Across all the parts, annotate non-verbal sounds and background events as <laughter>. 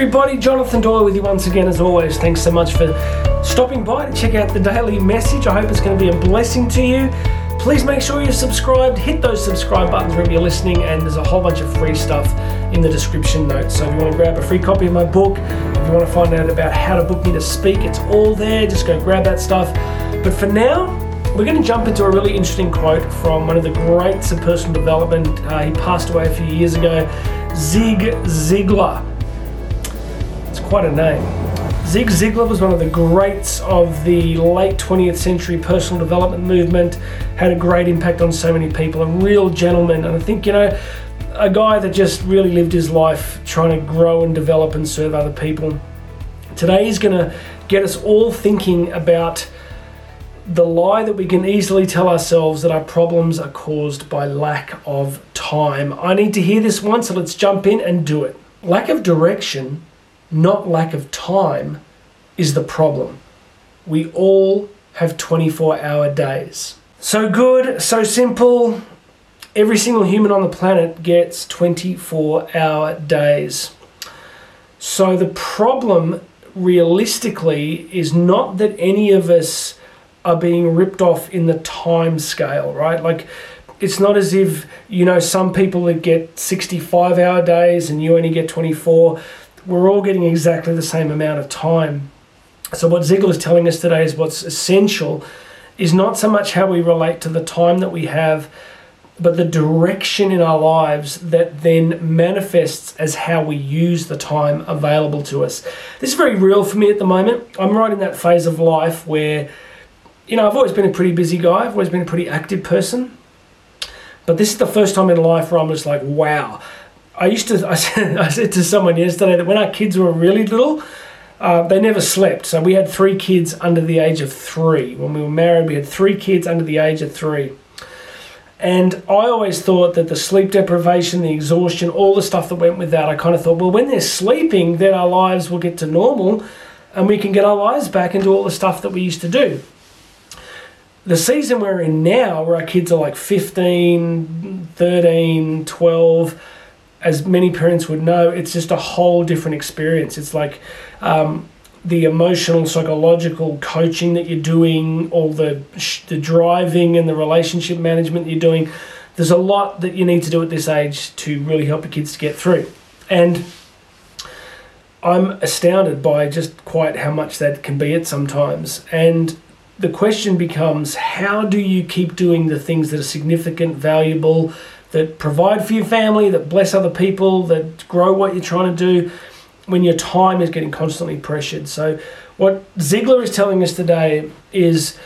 everybody. Jonathan Doyle with you once again, as always. Thanks so much for stopping by to check out the daily message. I hope it's going to be a blessing to you. Please make sure you're subscribed. Hit those subscribe buttons wherever you're listening, and there's a whole bunch of free stuff in the description notes. So if you want to grab a free copy of my book, if you want to find out about how to book me to speak, it's all there. Just go grab that stuff. But for now, we're going to jump into a really interesting quote from one of the greats of personal development. Uh, he passed away a few years ago, Zig Ziglar. Quite a name. Zig Ziglar was one of the greats of the late 20th century personal development movement, had a great impact on so many people, a real gentleman. And I think, you know, a guy that just really lived his life trying to grow and develop and serve other people. Today he's going to get us all thinking about the lie that we can easily tell ourselves that our problems are caused by lack of time. I need to hear this one, so let's jump in and do it. Lack of direction, not lack of time, is the problem. We all have 24 hour days. So good, so simple. Every single human on the planet gets 24 hour days. So the problem realistically is not that any of us are being ripped off in the time scale, right? Like, it's not as if, you know, some people that get 65 hour days and you only get 24. We're all getting exactly the same amount of time. So, what Ziglar is telling us today is what's essential is not so much how we relate to the time that we have, but the direction in our lives that then manifests as how we use the time available to us. This is very real for me at the moment. I'm right in that phase of life where you know, I've always been a pretty busy guy. I've always been a pretty active person. But this is the first time in life where I'm just like, wow. I used to, <laughs> I said, I said to someone yesterday that when our kids were really little, uh, they never slept. So we had three kids under the age of three. When we were married, we had three kids under the age of three. And I always thought that the sleep deprivation, the exhaustion, all the stuff that went with that, I kind of thought, well, when they're sleeping, then our lives will get to normal and we can get our lives back do all the stuff that we used to do the season we're in now, where our kids are like 15, 13, 12, as many parents would know, it's just a whole different experience. It's like um, the emotional, psychological coaching that you're doing, all the, the driving and the relationship management that you're doing. There's a lot that you need to do at this age to really help your kids to get through. And I'm astounded by just quite how much that can be at sometimes. And the question becomes how do you keep doing the things that are significant, valuable, that provide for your family, that bless other people, that grow what you're trying to do when your time is getting constantly pressured? So, what Ziglar is telling us today is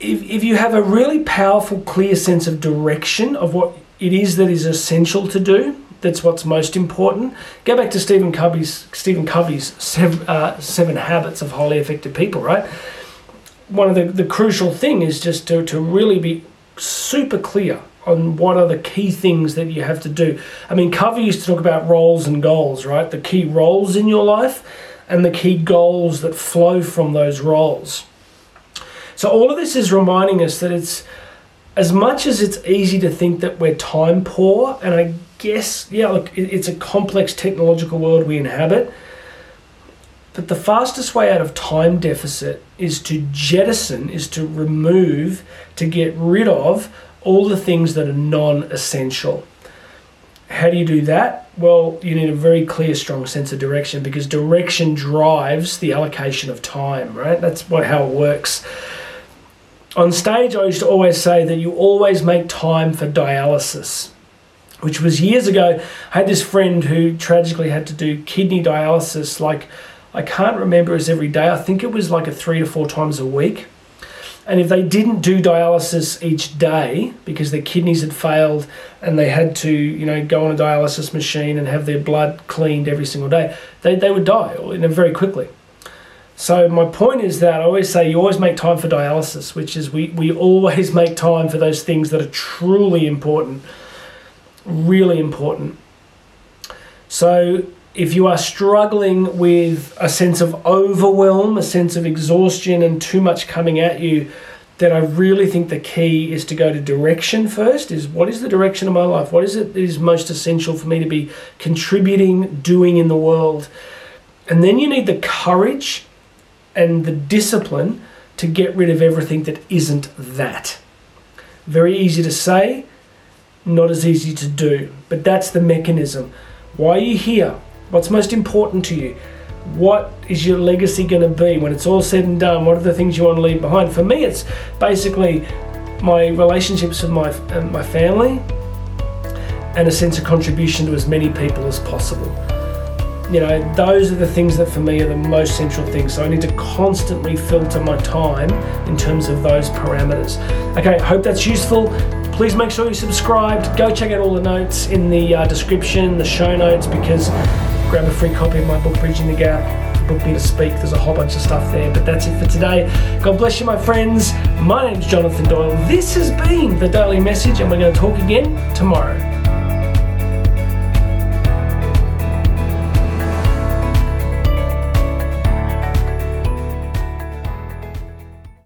if, if you have a really powerful, clear sense of direction of what it is that is essential to do, that's what's most important. Go back to Stephen Covey's Stephen Covey's seven, uh, seven habits of highly effective people, right? one of the, the crucial thing is just to, to really be super clear on what are the key things that you have to do. I mean, Covey used to talk about roles and goals, right? The key roles in your life and the key goals that flow from those roles. So, all of this is reminding us that it's as much as it's easy to think that we're time poor, and I guess, yeah, look, it's a complex technological world we inhabit but the fastest way out of time deficit is to jettison, is to remove, to get rid of all the things that are non essential. How do you do that? Well, you need a very clear, strong sense of direction because direction drives the allocation of time, right? That's what how it works. On stage, I used to always say that you always make time for dialysis, which was years ago. I had this friend who tragically had to do kidney dialysis like I can't remember as every day. I think it was like a three to four times a week. And if they didn't do dialysis each day because their kidneys had failed and they had to, you know, go on a dialysis machine and have their blood cleaned every single day, they, they would die you know, very quickly. So my point is that I always say you always make time for dialysis, which is we, we always make time for those things that are truly important, really important. So if you are struggling with a sense of overwhelm, a sense of exhaustion, and too much coming at you, then I really think the key is to go to direction first. Is what is the direction of my life? What is it that is most essential for me to be contributing, doing in the world? And then you need the courage and the discipline to get rid of everything that isn't that. Very easy to say, not as easy to do. But that's the mechanism. Why are you here? What's most important to you? What is your legacy going to be when it's all said and done? What are the things you want to leave behind? For me, it's basically my relationships with my uh, my family and a sense of contribution to as many people as possible. You know, those are the things that for me are the most central things. So I need to constantly filter my time in terms of those parameters. Okay, hope that's useful. Please make sure you're subscribed. Go check out all the notes in the uh, description, the show notes, because grab a free copy of my book, Bridging the Gap. Book me to speak. There's a whole bunch of stuff there. But that's it for today. God bless you, my friends. My name's Jonathan Doyle. This has been the Daily Message, and we're going to talk again tomorrow.